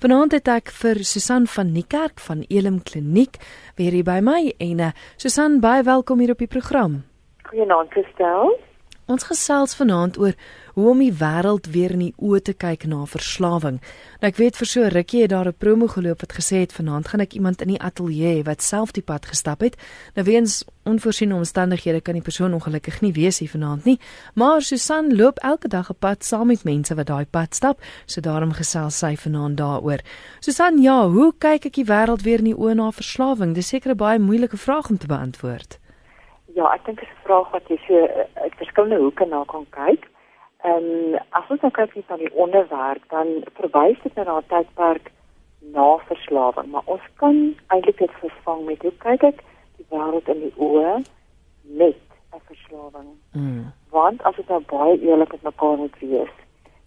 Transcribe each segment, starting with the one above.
Vanaand het ek vir Susan van Niekerk van Elim Kliniek weer hier by my en uh, Susan baie welkom hier op die program. Goeienaand gestel. Ons gesels vanaand oor hoe om die wêreld weer in die oë te kyk na verslawing. Nou ek weet vir so rukkie het daar 'n promo geloop wat gesê het vanaand gaan ek iemand in die ateljee wat self die pad gestap het. Nou weens onvoorsiene omstandighede kan die persoon ongelukkig nie wees hier vanaand nie, maar Susan loop elke dag 'n pad saam met mense wat daai pad stap, so daarom gesels sy vanaand daaroor. Susan, ja, hoe kyk ek die wêreld weer in die oë na verslawing? Dis seker 'n baie moeilike vraag om te beantwoord. Ja, ek dink dit is 'n vraag wat jy so uit uh, verskillende hoeke na kan kyk. Ehm um, as ons nou kyk na die onderwerp, dan verwys dit na 'n tydperk na verslawing, maar ons kan eintlik dit vervang met hoe kyk ek die wêreld in die oë met 'n verslawing. Mm. Want as dit nou baie eerlik met mekaar moet wees,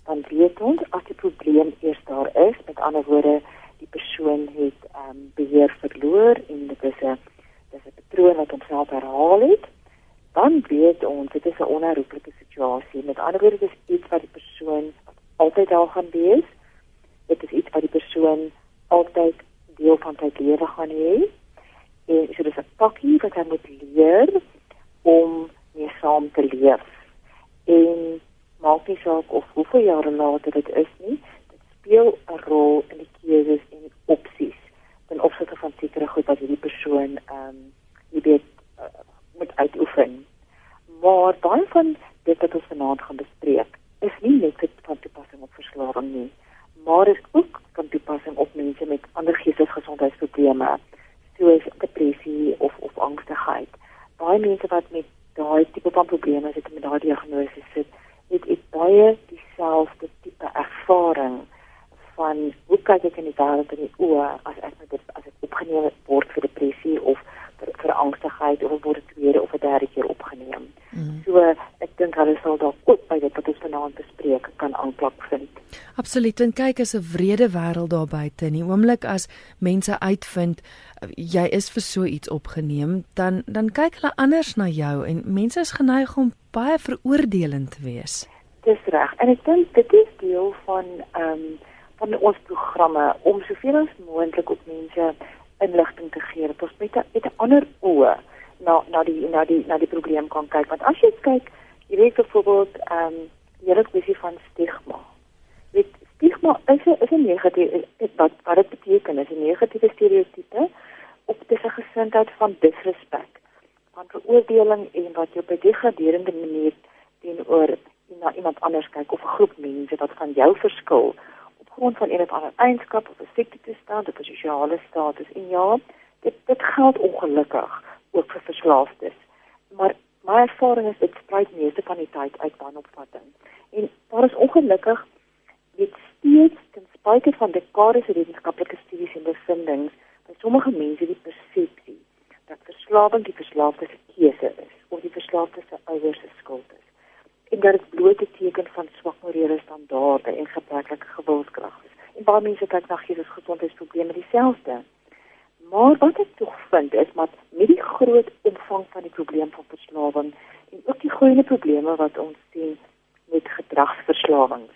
dan weet ons as die probleem eers daar is, met ander woorde, die persoon het ehm um, beheer verloor en dit is 'n dis 'n patroon wat homself herhaal het, dan weet ons dit is 'n onherroepelike situasie. Met ander woorde, dit is iets wat die persoon altyd daar gaan wees. Dit is iets wat die persoon altyd deel van sy lewe gaan hê. En so dis 'n pakkie wat hy moet leer om mee saam te leef. En maak nie saak of hoeveel jare later dit is nie, dit speel 'n rol in die keuses en die opsies ten opsigte van sekere goed wat hierdie persoon ehm um, jy weet uh, moet uitoefen. Maar baie van dit wat ons vanaand gaan bespreek, is nie net van toepassing op verslawing nie, maar is ook van toepassing op mense met ander geestesgesondheidsprobleme, soos depressie of of angstigheid. Baie mense wat met daai tipe van probleme sit met daai diagnose sit, het, het baie dieselfde tipe ervaring van hoe kyk ek in die wêreld in die oë as ek met dit as ek opgeneem word vir depressie of vir, vir angstigheid of word tweede of 'n derde keer opgeneem. Mm. So ek dink hulle sal dalk ook by dit wat ons vanaand bespreek kan aanklank vind. Absoluut. En kyk as 'n wrede wêreld daar buite. In die oomblik as mense uitvind eh, jy is vir so iets opgeneem, dan dan kyk hulle anders na jou en mense is geneig om baie veroordelend te wees. Dis reg. En ek dink dit is deel van ehm um, van ons programme om soveel as moontlik op mense inligting te gee dat ons met 'n met 'n ander oë na na die na die na die probleem kan kyk. Want as jy kyk jy weet byvoorbeeld ehm um, die hele kwessie van stigma. Weet stigma is 'n is 'n negatiewe wat wat dit beteken? Is 'n negatiewe stereotipe op die gesindheid van disrespek van veroordeling en wat jy op 'n degraderende manier teenoor na iemand anders kyk of 'n groep mense wat van jou verskil grond van een of ander eienskap of 'n siekte toestand of 'n sosiale status. En ja, dit dit geld ongelukkig ook vir verslaafdes. Maar my ervaring is dit spruit meeste van die tyd uit wanopvatting. En daar is ongelukkig dit steeds ten spyte van dekades se wetenskaplike studies en bevindinge by sommige mense die persepsie dat verslawing die verslaafde se keuse is of die verslaafde se ouers se skuld is en dit bloot 'n teken van swak morele standaarde en gebreklike gewilskrag is. En baie mense kyk na hierdie gesondheidsprobleme dieselfde. Maar wat ek tog vind is dat met die groot omvang van die probleem van verslawing en ook die groeiende probleme wat ons sien met gedragsverslawings,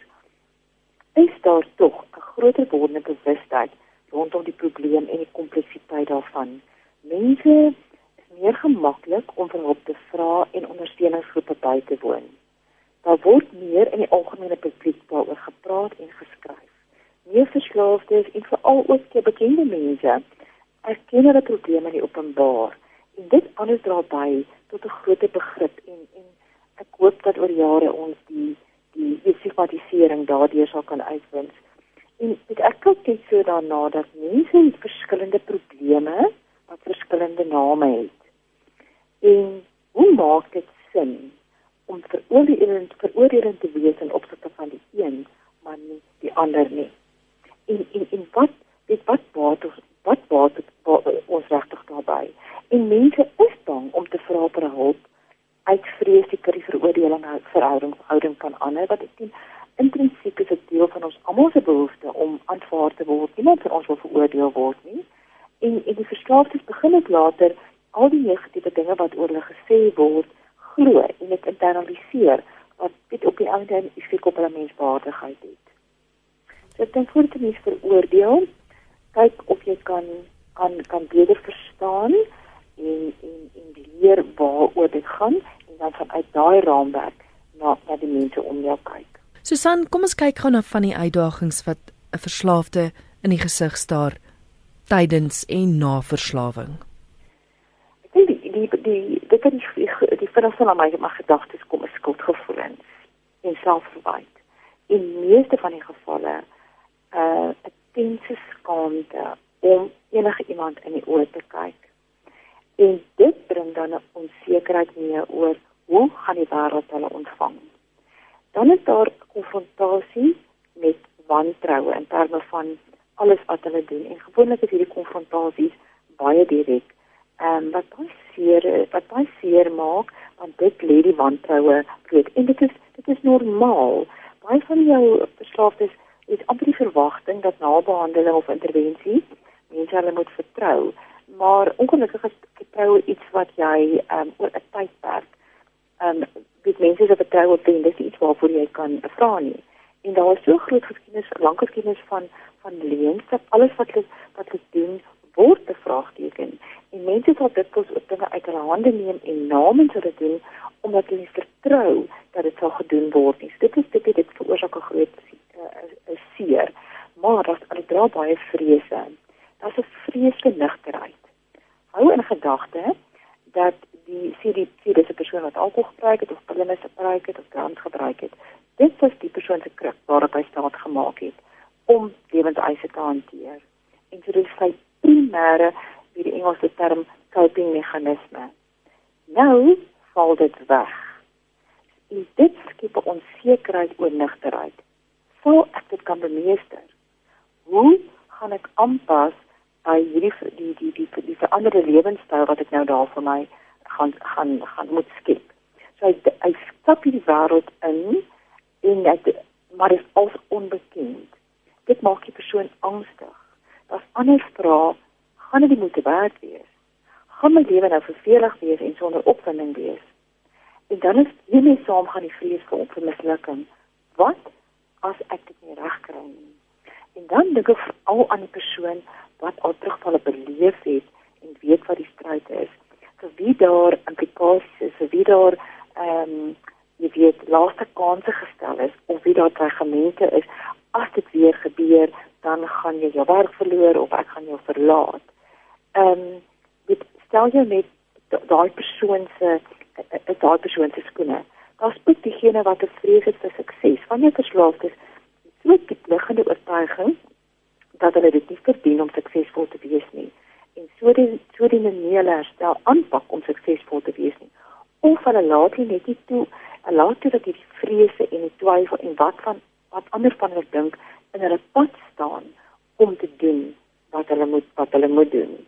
is daar tog 'n groter wordende bewustheid rondom die probleem en die kompleksiteit daarvan. Mense is meer gemaklik om hulp te vra en ondersteuningsgroepe by te woon. Daar word meer in die algemene publiek daaroor gepraat en geskryf. Meer verslaafdes en veral ook te bekende mense erken hulle probleme in die openbaar en dit alles dra by tot 'n groter begrip en en ek hoop dat oor jare ons die die stigmatisering daardeur sal kan uitwins. En dit ek kyk net so daarna dat mense met verskillende probleme wat verskillende name het. En hoe maak dit sin om veroordelend veroordelend te wees in opsigte van die een, maar nie die ander nie. En en en wat dit wat baat ons wat baat ons regtig daarbey? En mense is bang om te vra vir hulp uit vrees die kry veroordeling uit verhouding verhouding van ander wat ek sien intrinsiek is 'n deel van ons almal se behoefte om aanvaar te word. Niemand vir ons wil veroordeel word nie. En en die verslaafdes begin ek later al die negatiewe dinge wat oor hulle gesê word glo en dit internaliseer wat dit op die einde effek op hulle menswaardigheid het. So ek dink voordat jy veroordeel, kyk of jy kan kan kan beter verstaan en en en leer waaroor dit gaan en dan vanuit daai raamwerk na na die mense om jou kyk. Susan, kom ons kyk gou na van die uitdagings wat 'n verslaafde in die gesig staar tydens en na verslawing. Ek dink die die die dit kan die die verrassing aan my my gedagtes kom is skuldgevoelens en selfverwyte. In meeste van die gevalle 'n uh, intense skaamte om enige iemand in die oë te kyk. En dit bring dan 'n onsekerheid mee oor hoe gaan die wêreld hulle ontvang. Dan is daar konfrontasie met wantroue in terme van alles wat hulle doen en gewoonlik is hierdie konfrontasies baie direk. Ehm um, wat baie seer wat baie seer maak want dit lê die wantroue bloot en dit is dit is normaal. Baie van jou verslaafdes het amper die verwagting dat na behandeling of intervensie mense hulle moet vertrou. Maar ongelukkig is vertroue iets wat jy ehm um, oor 'n tydperk ehm um, dit mense se vertroue op dit is iets waarvoor jy kan vra nie. En daar is so groot geskiedenis, lank geskiedenis van van leuns dat alles wat hulle wat hulle doen word bevraagteken. En mense sal kos op dinge uit hulle hande neem en namens hulle doen omdat hulle nie vertrou dat dit sal gedoen word nie. So dit is dit dit veroorsaak 'n groot uh, seer. Maar daar's al baie vrese. Daar's 'n vreeslike nigterheid. Hou in gedagte dat die CDC dis 'n persoon wat alkohol gebruik het of pille misbruik het of drank gebruik het. Dit was die persoon se kruk waarop hy staat gemaak het om lewenseise te hanteer. En so dis sy primêre, wie die Engelse term coping meganisme. Nou val dit weg. En dit skep 'n onsekerheid oor nigterheid. Sou ek dit kan bemeester? Hoe gaan ek aanpas by hierdie die die die die, die veranderde lewenstyl wat ek nou daar vir my gaan gaan gaan moet skep? So hy hy stap in die wêreld in en dit maar is als onbekend. Dit maak die persoon angstig. Daar's ander vrae, gaan dit moet werd wees? gaan my lewe nou vervelig wees en sonder opwinding wees. En dan is hiermee saam gaan die vrees vir op mislukking. Wat as ek dit nie reg kry nie? En dan dink ek al aan die persoon wat al terugvalle beleef het en weet wat die stryd is. Vir wie daar implikasies is, vir wie daar ehm um, jy weet laaste kanse gestel is of wie daar dreigemente is as dit weer gebeur dan gaan jy jou werk verloor of ek gaan jou verlaat. Ehm um, stel jou net daai persoon se daai persoon se skoene. Daar's ook diegene wat 'n vrees het vir sukses. Wanneer verslaafd is, so 'n liggende oortuiging dat hulle dit nie verdien om suksesvol te wees nie. En so die so die manier herstel aanpak om suksesvol te wees nie. Of hulle laat hulle net nie toe, hulle laat toe dat die vrese en die twyfel en wat van wat ander van hulle dink in hulle pad staan om te doen wat hulle moet wat hulle moet doen.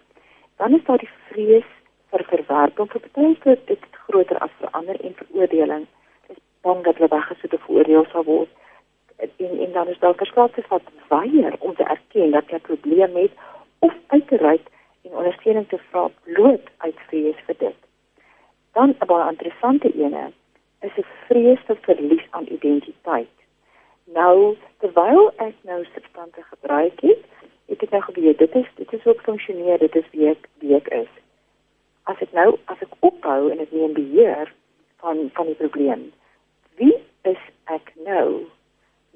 Dan is daar die vrees vir verwerping vir party is dit groter as vir ander en veroordeling. Is bang dat hulle weggesit of veroordeel sal word. En en dan is daar verskillende wat weier om te erken dat jy 'n probleem het of uit te reik en ondersteuning te vra bloot uit vrees vir dit. Dan 'n baie interessante ene is 'n vrees vir verlies aan identiteit nou terwyl ek nou substansie gebruik het ek het nou geweet dit is dit is ook funksioneer dit is wie ek wie ek is. As ek nou as ek ophou en ek neem beheer van van die probleem wie is ek nou?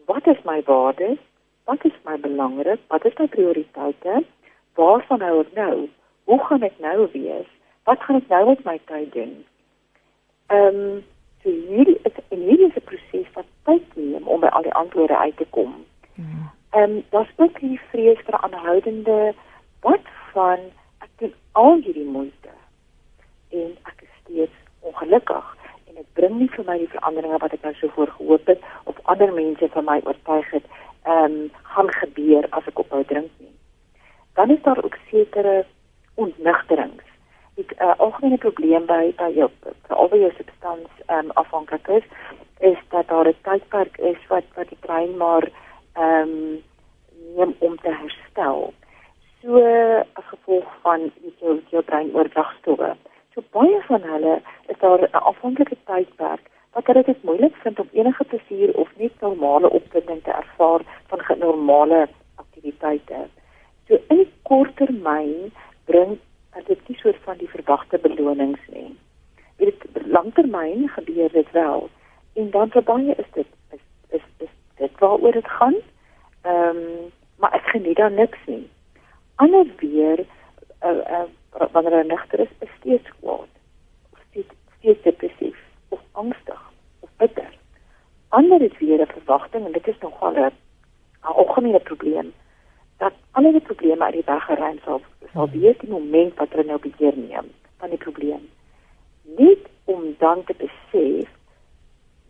Wat is my waardes wat is my belangrik? Wat is my prioriteite? Waarvan hou ek nou? Hoe gaan ek nou wees? Wat gaan ek nou met my tyd doen? Ehm um, so hierdie is 'n hierdie proses wat tyd neem om by al die antwoorde uit te kom mm. Ehm um, daar's ook die vrees vir aanhoudende wat van ek doen al hierdie moeite en ek is steeds ongelukkig en dit bring nie vir my die veranderinge wat ek nou so voor gehoop het of ander mense vir my oortuig het ehm um, gaan gebeur as ek ophou drink nie. Dan is daar ook sekere ontnigterings. Ek 'n uh, algemene probleem by by jou veral by jou substans ehm um, afhanklik is is dat daar 'n tydperk is wat wat die brein maar ehm um, neem om te herstel. So as van jou jou brein oordragstowwe. So baie van hulle is daar 'n afhanklike tydperk wat hulle dit moeilik vind om enige plesier of net normale opwinding te ervaar van normale aktiwiteite. So in kort termyn bring dit nie soort van die verwagte belonings nie. Dit langtermyn gebeur dit wel. En dan vir baie is dit is is, is dit waaroor dit gaan. Ehm um, maar ek geniet dan niks nie. Ander weer uh, uh, wanneer hy nigter is, is steeds kwaad. Of steeds, steeds depressief of angstig of bitter. Ander is weer 'n verwagting en dit is nogal 'n algemene probleem dat al die probleme uit die weg geruim sal sal hmm. wees die moment wat hulle nou beheer neem van die probleem. Net om dan te besef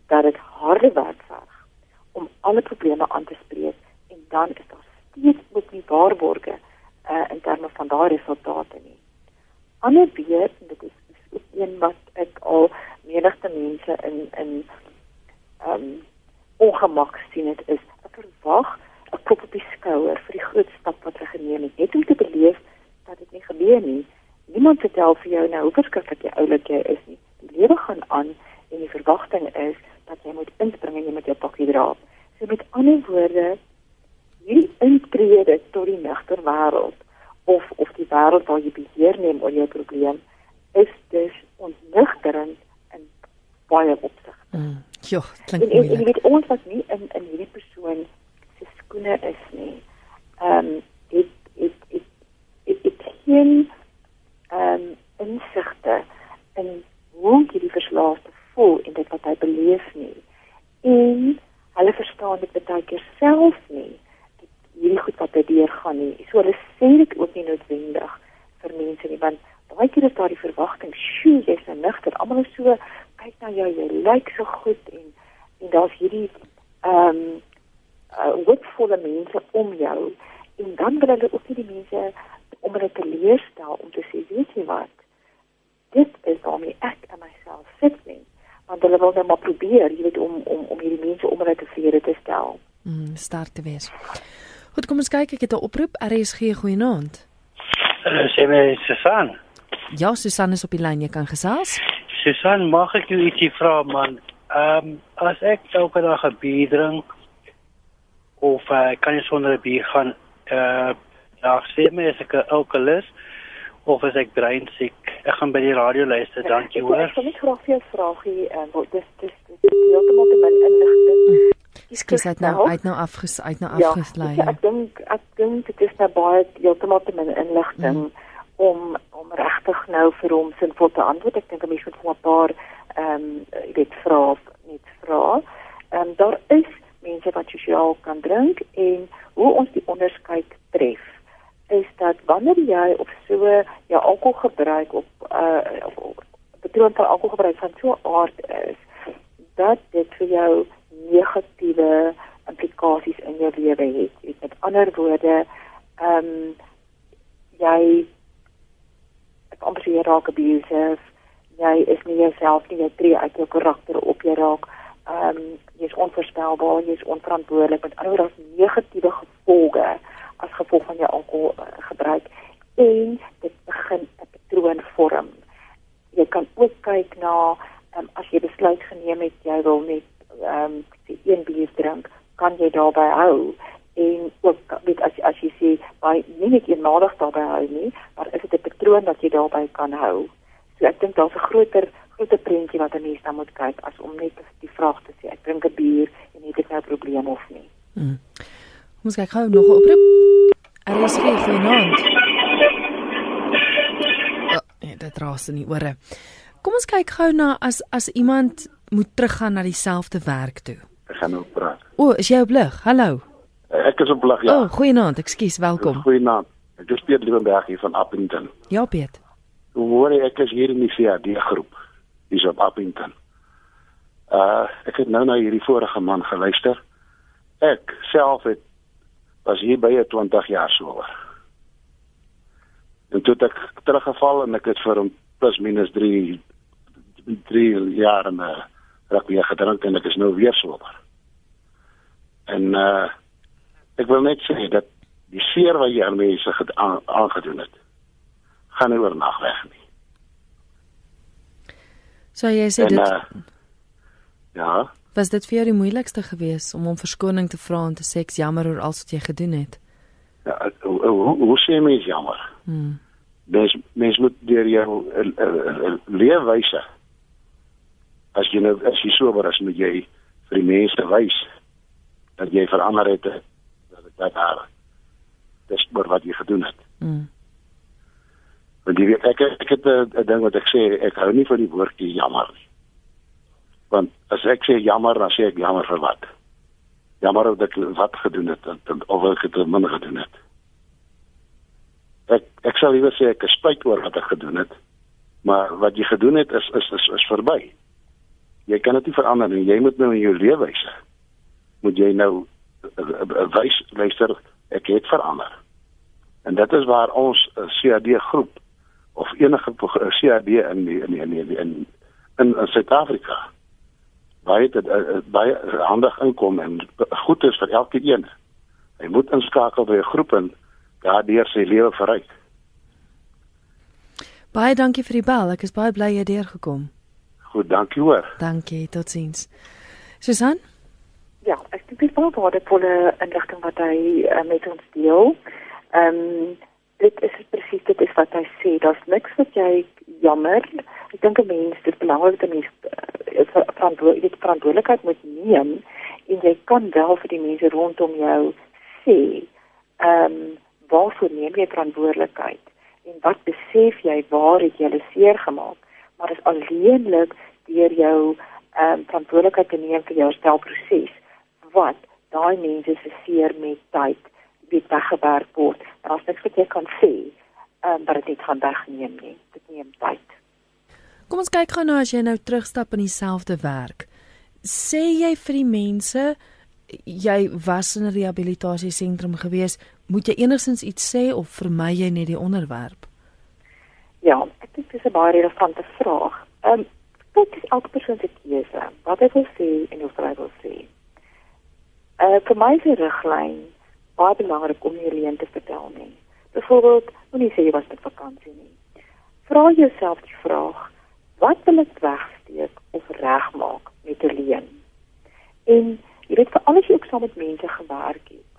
dat dit harde werk verg om alle probleme aan te spreek en dan is daar steeds ook nie waarborge uh, in terme van daardie resultate nie. Ander weer, dit is, is een wat ek al menigte mense in in ehm um, ongemak sien dit is 'n verwag 'n klop op die skouer vir die groot stap wat jy geneem het net om te beleef dat dit nie gebeur nie. Niemand vertel vir jou nou hoe verskriklik jy oulik jy is nie. Die lewe gaan aan en die verwagting is dat jy moet inspring en jy moet jou pakkie dra. So met ander woorde, hierdie intrede tot die nigter wêreld of of die wêreld waar jy beheer neem oor jou probleem is dus ontnigterend in baie opsigte. Mm. Jo, klink en, en, en jy weet ons was nie in in hierdie persoon se skoene is nie. Ehm um, dit dit dit dit dit geen ehm um, insigte in hoe jy die verslaafde voel en dit wat hy beleef nie. En hulle verstaan dit baie keer self nie hierdie goed wat by deur gaan nie. So hulle sê dit ook nie noodwendig vir mense nie want baie keer is daar die verwagting, "Sjoe, jy's nou nigter." Almal is so kyk na jou, jy lyk so goed en en daar's hierdie ehm um, uh, hoopvolle mense om jou en dan wil hulle ook nie die mense om hulle te leerstel om te sê, "Weet jy wat? Dit is waarmee ek en myself sit nie." Want hulle wil net maar probeer, jy weet om om om hierdie mense om hulle te vrede te stel. Mm, sterk te wees. Goed, kom ons kyk, ek het 'n oproep. RSG goeienaand. Hallo, sê my Susan. Ja, Susan is op die lyn, jy kan gesels. Susan, mag ek jou ietsie vra man? Ehm um, as ek elke dag 'n bier drink of uh, kan jy sonder 'n bier gaan uh ja, sê my as ek 'n alkoholist of as ek brein siek. Ek gaan by die radio luister, dankie hoor. Ek wil net graag vir jou vra gee, uh, wat dis dis heeltemal te min inligting. Skus uit nou uit nou afges uit nou afgeslei. Ja, ek dink ek dink dit is nou baie heeltemal te min inligting mm. om om regtig nou vir hom sinvol te antwoord. Ek dink 'n mens moet vir 'n paar ehm um, jy weet vra net vra. Ehm um, daar is mense wat sosiaal kan drink en hoe ons die onderskeid tref is dat wanneer jy op so jou alkohol gebruik op uh op patroon van alkohol gebruik van so aard is dat dit vir jou negatiewe implikasies in jou lewe het. Dit met ander woorde, ehm um, jy ek amper jy raak abusive, jy is nie jouself nie, jy tree uit jou karakter op, jy raak ehm um, jy's onvoorspelbaar, jy's onverantwoordelik met ander woorde negatiewe gevolge as gevolg van jou alkohol uh, gebruik en dit begin 'n patroon vorm. Jy kan ook kyk na um, as jy besluit geneem het jy wil net ehm um, een bier drink, kan jy daarbey hou en ook weet as as jy sê by nie net eenmalig daarbey hou nie, maar is dit 'n patroon wat jy daarbey kan hou. So ek dink daar's 'n groter groter prentjie wat 'n mens dan moet kyk as om net die vraag te sê ek drink 'n bier en het ek nou 'n probleem of nie. Hmm. Ons kyk gou nog oproep. Er is geen genoemd. Oh, nee, dit raas in die ore. Kom ons kyk gou na as as iemand moet teruggaan na dieselfde werk toe. Ek gaan nou praat. O, is jy op lig? Hallo. Ek is op lig, ja. O, oh, goeienaand. Ekskuus, welkom. Goeienaand. Ek is Piet Liebenberg hier van Appington. Ja, Piet. Hoe hoor ek is hier in die VD groep. Dis op Appington. Uh, ek het nou na hierdie vorige man geluister. Ek self het was hier by 20 jaar soor. En toe ek teruggeval en ek het vir hom plus minus 3 3 jaar en uh, ek weer gedrink en ek is nou weer sober. En uh ek wil net sê dat die seer wat jy aan mense aangedoen het, gaan nie oornag weg nie. So jy sê dit uh, Ja. Was dit vir jou die moeilikste geweest om om verskoning te vra en te sê ek's jammer oor alles wat jy gedoen het? Ja, hoe, hoe, hoe sê mens jammer? Hmm. Mens mens moet deur jou uh, uh, uh, leefwyse as jy nou as jy sober is, moet jy vir die mense wys dat jy verander het eh, dat dit dat daar dis oor wat jy gedoen het. Hmm. Want jy weet ek ek het 'n 'n ding wat ek sê ek hou nie van die woordjie jammer nie. Want as ek sê jammer, dan sê ek jammer vir wat? Jammer dat ek wat gedoen het en- of ek het min gedoen het. Ek ek sal liewer sê ek is spyt oor wat ek gedoen het. Maar wat jy gedoen het is is is, is verby. Jy kan dit nie verander nie. Jy moet nou in jou leefwyse moet jy nou eh, eh, wys luister ek het verander. En dit is waar ons eh, CAD groep of enige eh, CAD in die, in die, in die, in in, Suid-Afrika baie dit baie handig inkom en goed is vir elke een. Hy moet inskakel by 'n groep en daardeur sy lewe verryk. Baie dankie vir die bel. Ek is baie bly jy het deurgekom. Goed, dankie hoor. Dankie. Totsiens. Susan? Ja, ek dink dit is baie waardevolle inligting wat hy uh, met ons deel. Ehm um, dit is presies dit is wat hy sê. Daar's niks wat jy jammer. Ek dink 'n mens dis belangrik dat 'n mens uh, verantwoordelik verantwoordelikheid moet neem en jy kan wel vir die mense rondom jou sê ehm um, waarvoor neem jy verantwoordelikheid en wat besef jy waar het jy hulle seer gemaak maar dit is alleenlik deur jou ehm um, verantwoordelikheid te neem vir jou herstelproses wat daai mense se seer met tyd weet weggewerk word en as niks wat jy kan sê ehm um, dat dit gaan wegneem nie dit neem tyd Kom ons kyk gou nou as jy nou terugstap in dieselfde werk. Sê jy vir die mense jy was in 'n rehabilitasiesentrum gewees, moet jy enigsins iets sê of vermy jy net die onderwerp? Ja, ek dink dis 'n baie relevante vraag. Ehm um, dit is elke persoon se keuse. Wat hy wil sê en hoe hy wil sê. Uh vir my 'n riglyn baie belangrik om nie alleen te vertel nie. Byvoorbeeld, moenie sê jy was met vakansie nie. Vra jouself die vraag: wat wil ek wegsteek of regmaak met 'n leen? En jy weet vir alles jy ook saam met mense gewerk het.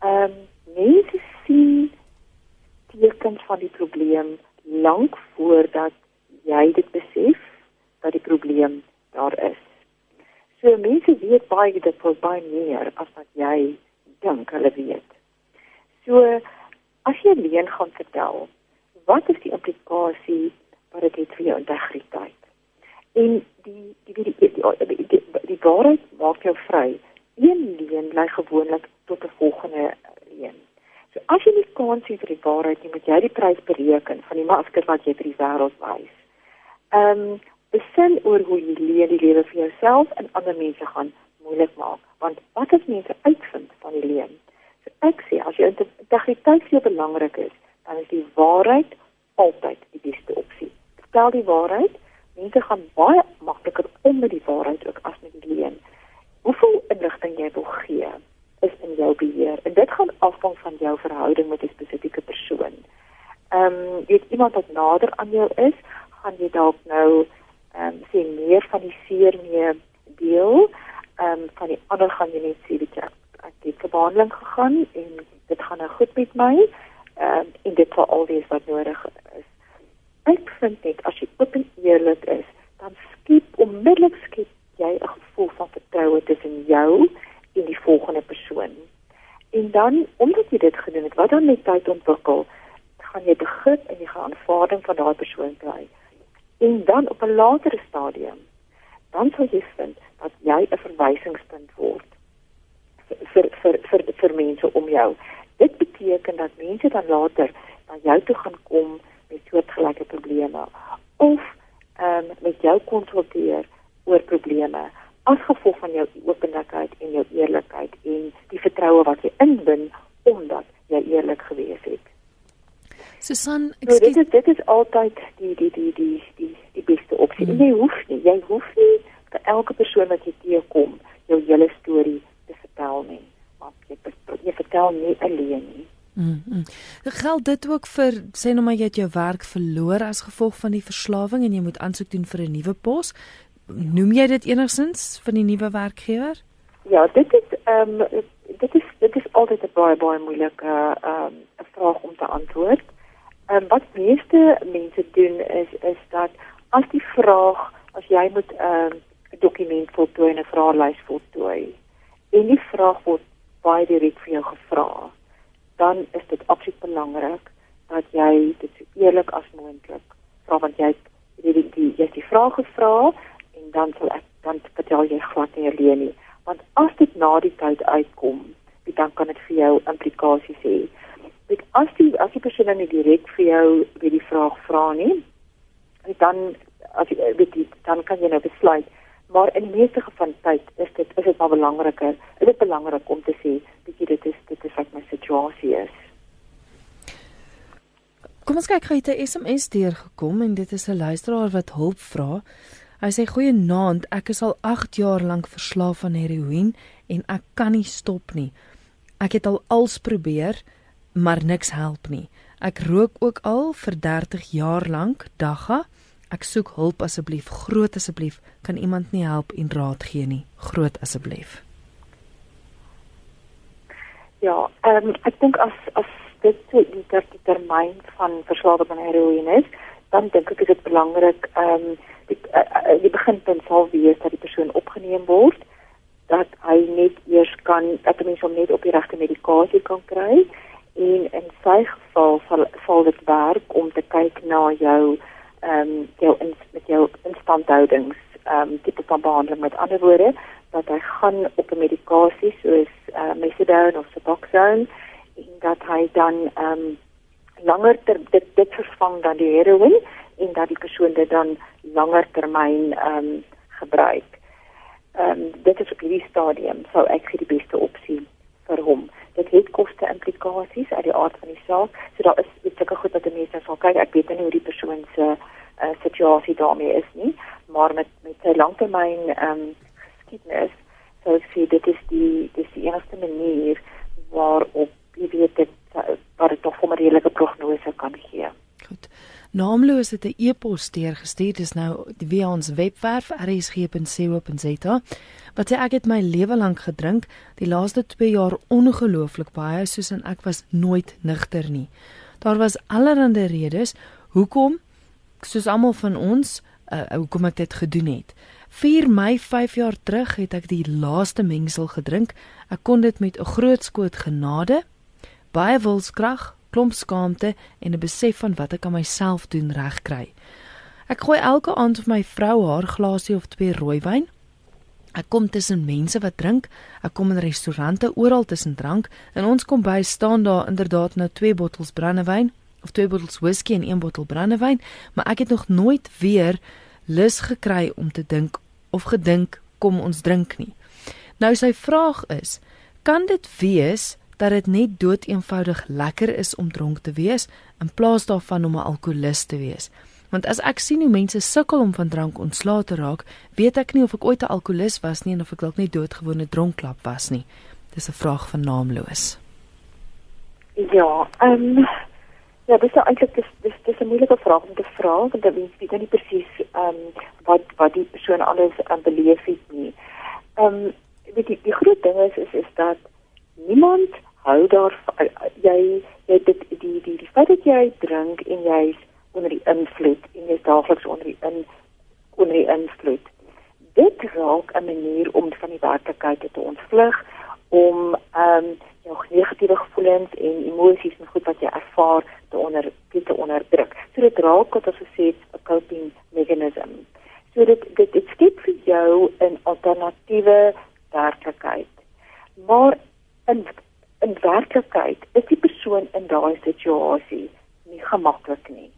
Ehm um, mense sien tekens van die probleem lank voordat jy dit besef dat die probleem daar is. So mense weet baie dit vir baie meer as wat jy dink hulle weet. So as jy leen gaan vertel, wat is die implikasie wat dit het vir jou integriteit? En die die die die, die, die, die, die waarheid maak jou vry. Een leen lei gewoonlik tot 'n volgende leen. So as jy nie kans sien vir die waarheid nie, moet jy die prys bereken van die masker wat jy vir die wêreld wys. Ehm um, besin oor hoe jy leer die lewe vir jouself en ander mense gaan moeilik maak, want wat as mense uitvind van die lewe? So ek sê as jou integriteit vir jou belangrik is, dan is die waarheid altyd die beste opsie. Vertel die waarheid. Mense gaan baie makliker om met die waarheid ook as met die leuen. Hoeveel inligting jy wil gee, is in jou beheer en dit gaan afhang van jou verhouding met 'n spesifieke persoon. Ehm um, weet iemand wat nader aan jou is, gaan jy dalk nou ehm um, sê meer van die seer mee deel. Ehm um, van die ander gaan jy net sê dat ek het vir behandeling gegaan en dit gaan nou goed met my. Ehm um, en dit sal al wees wat nodig is. Ek vind net as jy oop en eerlik is, dan skep onmiddellik skep jy 'n gevoel van vertroue tussen jou en die volgende persoon. En dan omdat jy dit gedoen het, wat dan met tyd ontwikkel, gaan jy begrip en jy gaan aanvaarding van daai persoon kry. En dan op 'n latere stadium, dan sal jy vind dat jy 'n verwysingspunt word vir vir vir vir mense om jou. Dit beteken dat mense dan later na jou toe gaan kom met soortgelyke probleme of ehm um, met jou konsulteer oor probleme as gevolg van jou openlikheid en jou eerlikheid en die vertroue wat jy inbin omdat jy eerlik gewees het. Susan, So, dit is dit is altyd die die die die die die beste opsie. Hmm. Jy hoef nie, jy hoef nie vir elke persoon wat jy teekom jou hele storie te vertel nie. Maar jy jy vertel nie alleen nie. Mm. -hmm. Geld dit ook vir sê nou maar jy het jou werk verloor as gevolg van die verslawing en jy moet aansoek doen vir 'n nuwe pos? Noem jy dit enigstens van die nuwe werkgewer? Ja, dit is ehm um, dit is dit is altyd 'n baie baie moeilike ehm um, vraag om te antwoord. Ehm um, wat meeste mense doen is is dat as die vraag as jy moet ehm, 'n um, dokument voltooi en 'n vraelys voltooi en die vraag word baie direk vir jou gevra, dan is dit absoluut belangrik dat jy dit so eerlik as moontlik vra want jy jy die, die, jy het die vraag gevra dan sal ek dan vertel jy glad nie alleen nie. Want as dit na die tyd uitkom dan kan dit vir jou implikasies hê. Dit as die as die persoon nie direk vir jou weer die vraag vra nie dan as jy weet jy dan kan jy nou besluit. Maar in die meeste van tyd is dit is dit maar belangriker is dit belangrik om te sê bietjie dit is dit is wat my situasie is. Kom ons kyk gou het 'n SMS deurgekom en dit is 'n luisteraar wat hulp vra. Hy sê goeienaand, ek is al 8 jaar lank verslaaf aan heroïne en ek kan nie stop nie. Ek het al als probeer, maar niks help nie. Ek rook ook al vir 30 jaar lank, dagga. Ek soek hulp asseblief, groot asseblief. Kan iemand nie help en raad gee nie? Groot asseblief. Ja, um, ek dink as as dit so die die termyn van verslawing aan heroïne is, dan dink ek is dit belangrik ehm um, die uh, die beginpunt sal wees dat die persoon opgeneem word dat hy net eers kan dat mens hom net op die regte medikasie kan kry en in sy geval sal sal dit werk om te kyk na jou ehm um, jou in, met jou instandhoudings ehm um, tipe van behandeling. Met ander woorde dat hy gaan op 'n medikasie soos uh, methadone of suboxone en dat hy dan ehm um, langer ter, dit dit vervang dan die heroïne en dat die persoon dit dan langer termyn ehm um, gebruik. Ehm um, dit is op hierdie stadium sou ek vir die beste opsie vir hom. Dit het koste implikasies uit die aard van die saak. So daar is seker goed die mense sal kyk. Ek weet nie hoe die persoon se uh, situasie daarmee is nie, maar met met sy langtermyn ehm um, geskiedenis sou ek sê dit is die dis die enigste manier waarop jy weet dit wat dit tog 'n redelike prognose kan gee. Goed. Naamloos het 'n e-pos deurgestuur dis nou via ons webwerf rsg.co.za wat sê ek het my lewe lank gedrink die laaste 2 jaar ongelooflik baie soos en ek was nooit nigter nie. Daar was allerlei redes hoekom soos almal van ons uh, hoekom ek dit gedoen het. 4 Mei 5 jaar terug het ek die laaste mengsel gedrink. Ek kon dit met 'n groot skoot genade baie wilskrag klomp skaamte en 'n besef van wat ek aan myself doen regkry. Ek gooi elke aand vir my vrou haar glasie of twee rooiwyn. Ek kom tussen mense wat drink, ek kom in restaurante oral tussen drank en ons kom by staan daar inderdaad nou twee bottels brandewyn of twee bottels whisky en een bottel brandewyn, maar ek het nog nooit weer lus gekry om te dink of gedink kom ons drink nie. Nou sy vraag is, kan dit wees dat dit net dood eenvoudig lekker is om dronk te wees in plaas daarvan om 'n alkolikus te wees. Want as ek sien hoe mense sukkel om van drank ontslae te raak, weet ek nie of ek ooit 'n alkolikus was nie en of ek dalk net doodgewone dronkklap was nie. Dis 'n vraag van naamloos. Ja, ehm um, ja, dis eintlik dis dis dis 'n moeilike vraag om te vra want dan weet jy nie presies ehm um, wat wat die persoon alles aan beleef het nie. Ehm um, weet jy die groot ding is is is dat niemand hou daar jy jy dit die die die feit dat jy drink en jy's onder die invloed en jy's daagliks onder die in onder die invloed dit raak 'n manier om van die werklikheid te ontvlug om ehm um, jou negatiewe gevoelens en emosies en goed wat jy ervaar te onder te onderdruk. So dit raak wat ons gesê het 'n coping mechanism. So dit dit dit skep vir jou 'n alternatiewe werklikheid. Maar werklikheid is die persoon in daai situasie nie gemaklik nie.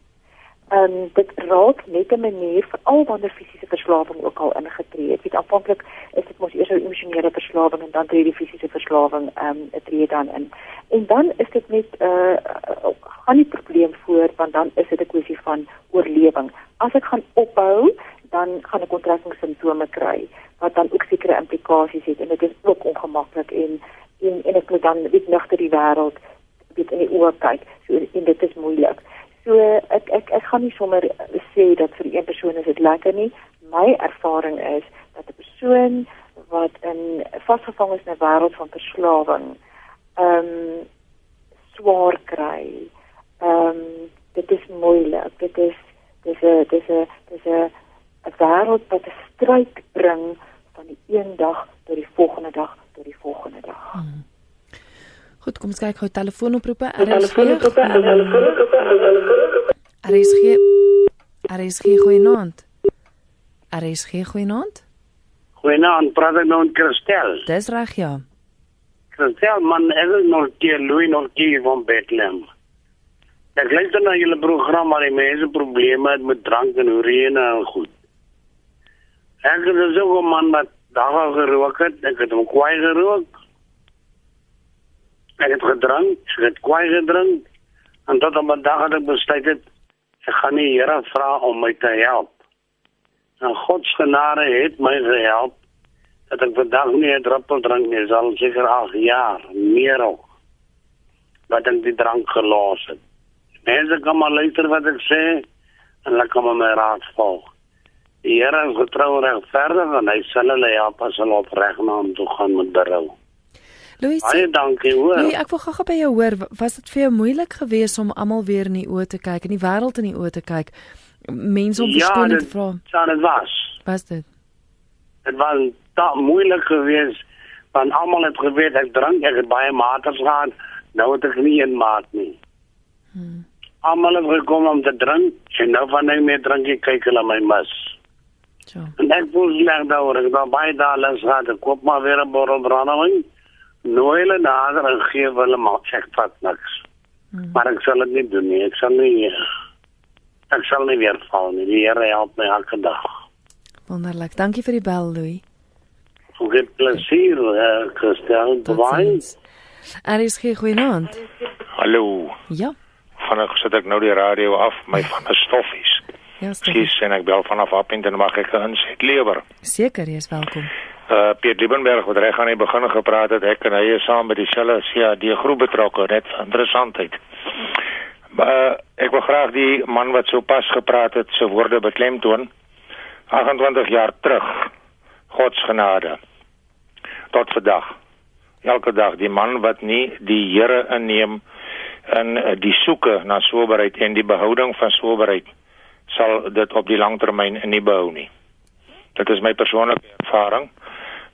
Ehm um, dit raak net 'n manier vir al wanneer fisiese verslawing ook al ingetree het. Dit aanvanklik is dit mos eers 'n emosionele verslawing en dan tree die fisiese verslawing ehm um, tree dan in. En dan is dit net 'n uh, uh, gaan nie probleem voor want dan is dit 'n kwessie van oorlewing. As ek gaan ophou, dan gaan ek onttrekkingssimptome kry wat dan ook sekere implikasies het en dit is ook ongemaklik en en en ek moet dan weet nigter die wêreld weet in die oë kyk. So en dit is moeilik. So ek ek ek gaan nie sommer sê dat vir een persoon is dit lekker nie, my ervaring is dat 'n persoon wat in vasgevang is in 'n wêreld van verslawing, ehm um, swaar kry. Ehm um, dit is moeilik. Dit is dis 'n dis 'n dis 'n 'n wêreld wat 'n stryd bring van die een dag tot die volgende dag tot die volgende dag. Hmm. Goed, kom ons kyk gou telefoonoproepe. Telefoonoproepe. RSG. RSG goeienaand. RSG goeienaand. Goeienaand, praat ek nou met Christel. Dis reg ja. Christel, man, ek is nog keer Louis nog keer van Bethlehem. Ek luister na julle program maar die mense probleme het met drank en urine en goed. Ek het so 'n man wat daar gerook het, ek het hom kwaai gerook. Ek het gedrink, ek het kwaai gedrink. En tot op 'n dag het ek besluit het ek gaan nie Here vra om my te help. En God se genade het my gehelp dat ek vandag nie 'n druppel drink nie, al seker 8 jaar, meer ook. Wat ek die drank gelos het. Mense kom maar luister wat ek sê en hulle kom my raad volg. Die Here is getrou en regverdig en hy sal hulle help as hulle opreg na hom toe gaan met berou. Louis, baie dankie hoor. Louis, ek wil gou-gou by jou hoor, was dit vir jou moeilik geweest om almal weer in die oë te kyk en die wêreld in die oë te kyk? Mense om verskoning ja, te vra. Ja, dit was. Was dit? Dit was ta moeilik geweest want almal het geweet ek drink, ek het baie maters gehad, nou het ek nie een maat nie. Hmm. Almal het gekom om te drink en nou van ek meer drink ek kyk hulle my mis. Ja. En ek voel sleg daaroor, ek het baie dae gehad, ek koop maar weer 'n bottel brandewyn. Nou hulle nader en gee hulle maar ek vat niks. Hmm. Maar ek sal dit nie doen nie, ek sal nie ek sal nie weer val nie. Die Here help my elke dag. Wonderlik. Dankie vir die bel, Louis. Goeie plesier, uh, Christian. Bye. Er is geen goeienaand. Hallo. Ja. Vanaand sit ek nou die radio af, my van 'n stoffies. Ja, Skies en ek bel vanaf Appington mag ek insit lewer. Seker, jy is welkom. Uh Piet Liebenberg wat reg aan die begin gepraat het, ek en hy is saam met dieselfde CAD groep betrokke, net interessantheid. Uh ek wil graag die man wat so pas gepraat het se woorde beklemtoon. 28 jaar terug. God se genade. Tot vandag. Elke dag die man wat nie die Here inneem in uh, die soeke na soberheid en die behouding van soberheid sal dit op die langtermyn nie behou nie. Dit is my persoonlike ervaring.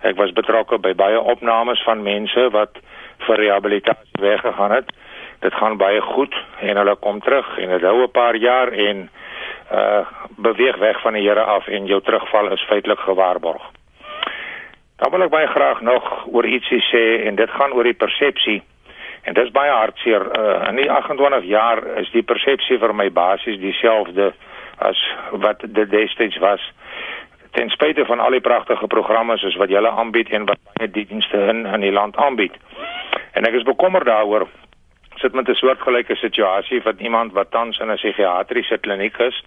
Ek was betrokke by baie opnames van mense wat vir rehabilitasie weggegaan het. Dit gaan baie goed en hulle kom terug en dit hou 'n paar jaar en uh beweeg weg van die Here af en jou terugval is feitelik gewaarborg. Dan wil ek baie graag nog oor ietsie sê en dit gaan oor die persepsie En dit is baie hartseer. Uh, in die 28 jaar is die persepsie vir my basies dieselfde as wat dit destyds was. Ten spyte van al die pragtige programme soos wat julle aanbied en wat baie dienste in in die land aanbied. En ek is bekommerd daaroor sit met 'n soortgelyke situasie van iemand wat tans in 'n psigiatriese kliniek is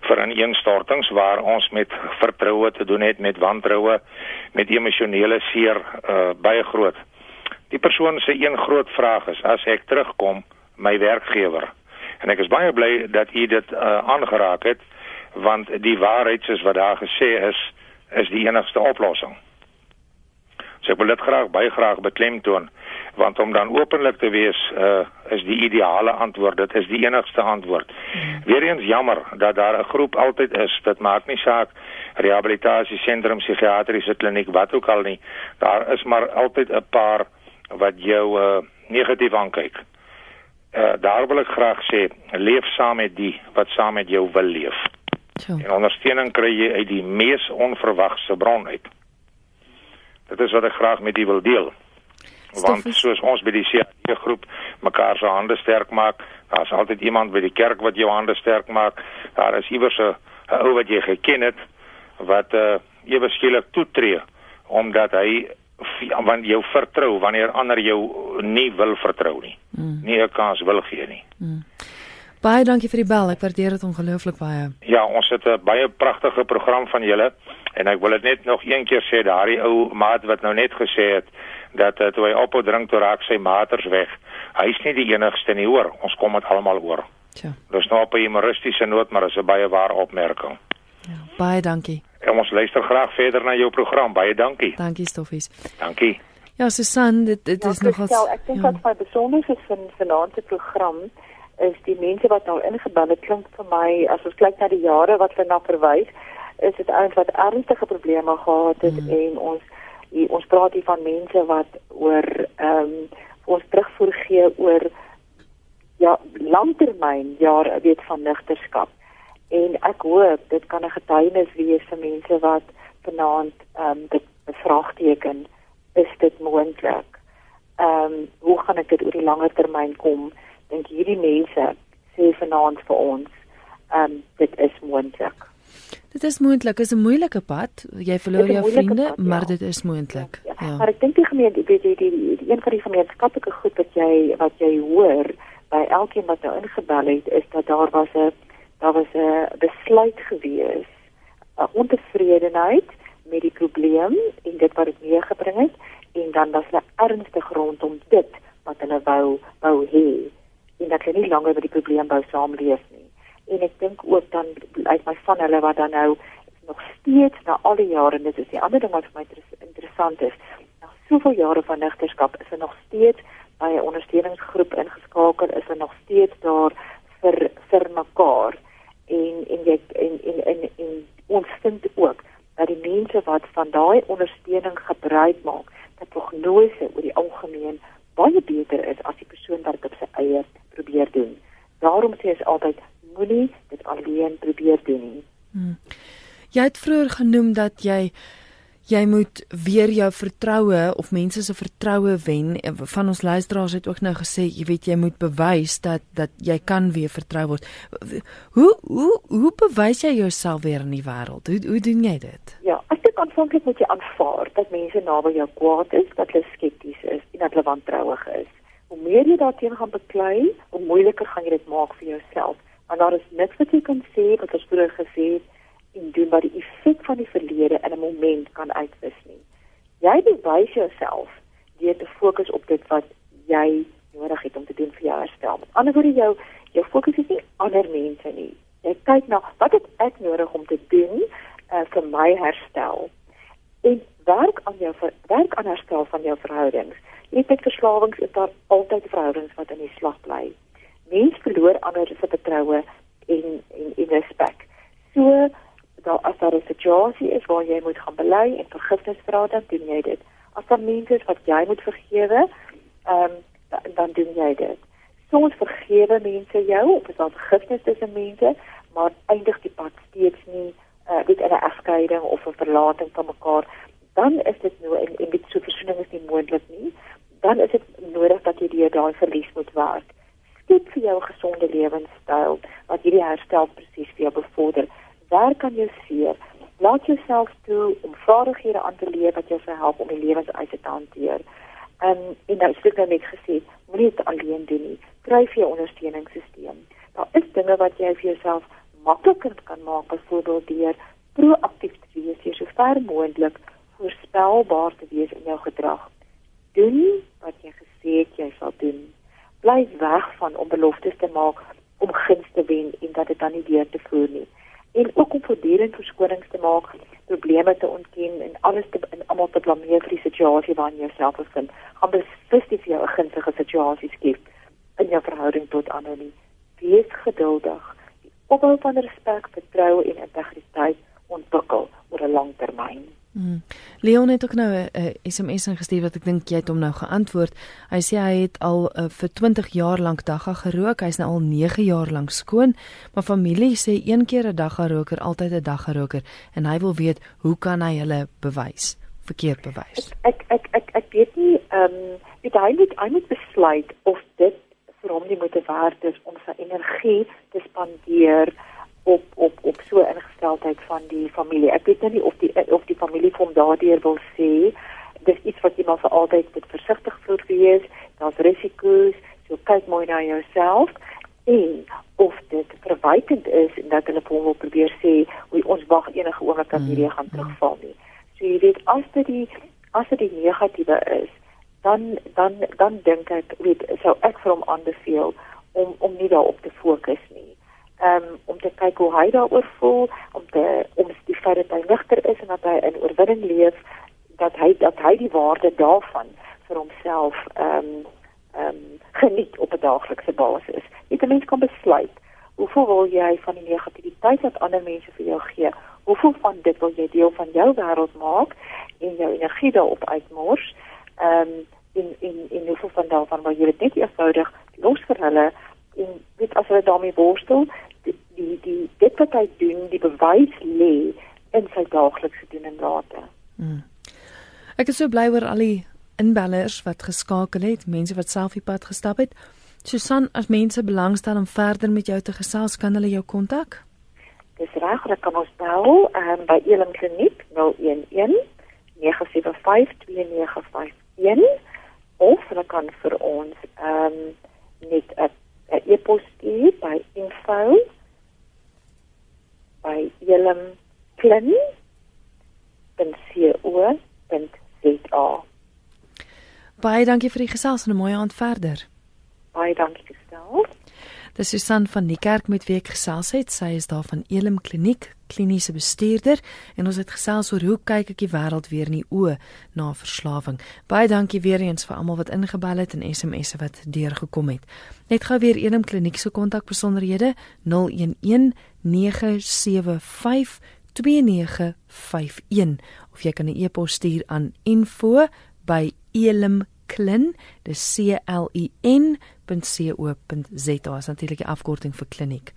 vir 'n ineenstortings waar ons met vertroue te doen het met wantroue met emosionele seer uh, baie groot. Die persoon se een groot vraag is as ek terugkom my werkgewer. En ek is baie bly dat u dit uh, aangeraak het want die waarheid soos wat daar gesê is is die enigste oplossing. So ek wil dit graag baie graag beklemtoon want om dan openlik te wees uh, is die ideale antwoord dit is die enigste antwoord. Hmm. Weereens jammer dat daar 'n groep altyd is dit maak nie saak rehabilitasie sentrum psigiatriese kliniek wat ook al nie daar is maar altyd 'n paar wat jou uh, negatief aankyk. Uh, daar wil ek graag sê, leef saam met die wat saam met jou wil leef. Ja. En ondersteuning kry jy uit die mees onverwagse bron uit. Dit is wat ek graag met u wil deel. Want soos ons by die CAD groep mekaar se hande sterk maak, daar's altyd iemand by die kerk wat jou hande sterk maak. Daar is iewers 'n ou wat jy geken het wat uh ewe skielik toetree omdat hy want jou vertrou wanneer ander jou nie wil vertrou nie. Mm. Nie 'n kans wil gee nie. Mm. Baie dankie vir die bel. Ek waardeer dit ongelooflik baie. Ja, ons het 'n baie pragtige program van julle en ek wil dit net nog een keer sê daardie ou maat wat nou net gesê het dat uh, toe hy ophou drink toe raak sy maters weg. Hy's nie die enigste nie, hoor. Ons kom dit almal oor. Ja. Dis nou op 'n humoristiese noot, maar dit is 'n baie ware opmerking. Ja, baie dankie. En ons luister graag verder na jou program. Baie dankie. Dankie Stoffies. Dankie. Ja, Susan, dit dit Ja, is nogal Christel, ek dink wat my besonder is van vanaand se program is die mense wat nou ingebel het klink vir my as ons kyk na die jare wat hulle na verwys is dit ouens wat ernstige probleme gehad het mm. en ons die, ons praat hier van mense wat oor ehm um, ons terugvoer gee oor ja langtermyn jare weet van nigterskap. En ek hoop dit kan 'n getuienis wees vir mense wat vanaand ehm um, dit bevraagteken is dit moontlik ehm um, hoe gaan ek dit oor die langer termyn kom dink hierdie mense sê vanaand vir ons ehm um, dit is moontlik Dit is moontlik, is 'n moeilike pad. Jy verloor 'n jou vriende, pad, ja. maar dit is moontlik. Ja. Ja. Maar ek dink die gemeente die, die, die, die, die een van die gemeenskaplike goed wat jy wat jy hoor by elkeen wat nou ingebel het is dat daar was 'n daar was 'n besluit gewees 'n ontevredenheid met die probleem en dit wat dit meegebring het en dan was hulle ernstig rondom dit wat hulle wou wou hê en dat hulle nie langer met die probleem wou saamleef nie. En ek dink ook dan uit my van hulle wat dan nou nog steeds na al die jare en dit is die ander ding wat vir my interes- interessant is na soveel jare van nigterskap is hulle nog steeds by 'n ondersteuningsgroep ingeskakel is hulle nog steeds daar vir vir mekaar. En en jy en en en, en ons vind ook dat die mense wat van daai ondersteuning gebruik maak dat prognose oor die algemeen baie beter is as die persoon wat dit op sy eie probeer doen. Daarom sê ons altyd moenie dit alleen probeer doen nie. Jy het vroeër genoem dat jy jy moet weer jou vertroue of mense se vertroue wen. Van ons luisteraars het ook nou gesê, jy weet jy moet bewys dat dat jy kan weer vertrou word. Hoe hoe hoe bewys jy jouself weer in die wêreld? Hoe hoe doen jy dit? Ja, ek dink aanvanklik moet jy aanvaar dat mense naby jou kwaad is, dat hulle skepties is en dat hulle wantrouig is. Hoe meer jy daarteen gaan beklei, hoe moeiliker gaan jy dit maak vir jouself. Want daar is niks wat jy kan sê wat ons vroeër gesê het en doen wat die effek van die verlede in 'n moment kan uitwis nie. Jy bewys jouself deur te fokus op dit wat jy nodig het om te doen vir jou herstel. Met ander woorde jou jou fokus is nie ander mense nie. Jy kyk na wat het ek nodig om te doen uh, vir my herstel en werk aan jou werk aan herstel van jou verhoudings. Net met verslawings is daar altyd verhoudings wat in die slag bly. Mens verloor ander se vertroue en en en respek. So daar as daar 'n situasie is waar jy moet gaan bely en vergifnis vra, dan doen jy dit. As daar mense is wat jy moet vergewe, ehm um, dan doen jy dit. Soms vergewe mense jou of is daar vergifnis tussen mense, maar eindig die pad steeds nie uh, in 'n egskeiding of 'n verlating van mekaar, dan is dit nou en, en dit so versoening is nie moontlik nie. Dan is dit nodig dat jy deur daai verlies moet werk. Skep vir jou 'n gesonde lewenstyl wat hierdie herstelproses vir jou bevorder. Werk aan jou seer. Laat jouself toe om vaardighede aan te leer wat jou sal help om die lewenseise te hanteer. Um, en nou sê ek nou net gesê, moenie dit alleen doen nie. Kry vir jou ondersteuningssisteem. Daar is dinge wat jy vir jouself makliker kan maak, byvoorbeeld deur proaktief te wees, deur so ver moontlik voorspelbaar te wees in jou gedrag. Doen wat jy gesê het jy sal doen. Bly weg van om beloftes te maak om guns te wen en dat dit dan nie deur te voer nie. En ook om voortdurend verskonings te maak, probleme te ontken en alles te en almal te blameer vir die situasie waarin jy jouself bevind. Gaan beslis nie vir jou 'n gunstige situasie skep in jou verhouding tot ander nie. Wees geduldig. Die opbou van respek, vertroue en integriteit ontwikkel oor 'n lang termyn. Hmm. Leon het ook nou 'n uh, SMS ingestuur wat ek dink jy het hom nou geantwoord. Hy sê hy het al uh, vir 20 jaar lank dagga gerook. Hy's nou al 9 jaar lank skoon, maar familie sê een keer 'n dagga roker, altyd 'n dagga roker en hy wil weet hoe kan hy hulle bewys? Verkeerd bewys. Ek ek ek ek weet nie ehm um, weet hy moet hy moet besluit of dit vir hom die moeite werd is om sy energie te spandeer op op op so ingesteldheid van die familie. Ek weet nou nie of die of die familie hom daardeur wil sê dis iets wat jy maar vir altyd moet versigtig voor wees. Daar's risiko's. So kyk mooi na jouself en of dit verwykend is en dat hulle hom wil probeer sê, "Oei, ons wag enige oomblik dat hierdie gaan terugval nie." So jy weet as dit die as dit die negatiewe is, dan dan dan dink ek weet sou ek vir hom aanbeveel om om nie daarop te fokus nie. Um, om te kyk hoe hy daaroor voel, om te feit dat hy ligter is en dat hy in oorwinning leef, dat hy dat hy die waarde daarvan vir homself ehm um, ehm um, geniet op 'n daaglikse basis. Net 'n mens kan besluit hoeveel wil jy van die negativiteit wat ander mense vir jou gee? Hoeveel van dit wil jy deel van jou wêreld maak en jou energie daarop uitmors? Ehm um, in in in hoeveel van daarvan wil jy dit net eenvoudig los vir hulle en weet as hulle daarmee worstel, die die, die dit wat hy doen, die bewys lê in sy daaglikse doen en late. Hmm. Ek is so bly oor al die inbellers wat geskakel het, mense wat self die pad gestap het. Susan, as mense belangstel om verder met jou te gesels, kan hulle jou kontak? Dis reg, hulle kan ons bel um, by Elim Kliniek 011 975 2951 of hulle kan vir ons ehm um, net 'n e-pos stuur by info by elimklin.co.za. Baie dankie vir die gesels en 'n mooi aand verder. Baie dankie gestel. Dis Susan van die kerk met wie ek gesels het. Sy is daar van Elim Kliniek, kliniese bestuurder en ons het gesels oor hoe kyk ek die wêreld weer in die oë na verslawing. Baie dankie weer eens vir almal wat ingebel het en SMS'e wat deurgekom het. Net gou weer Elim Kliniek se kontakbesonderhede 011 975 2951 of jy kan 'n e-pos stuur aan info by elimklin dis c l i n.co.za is natuurlik 'n afkorting vir kliniek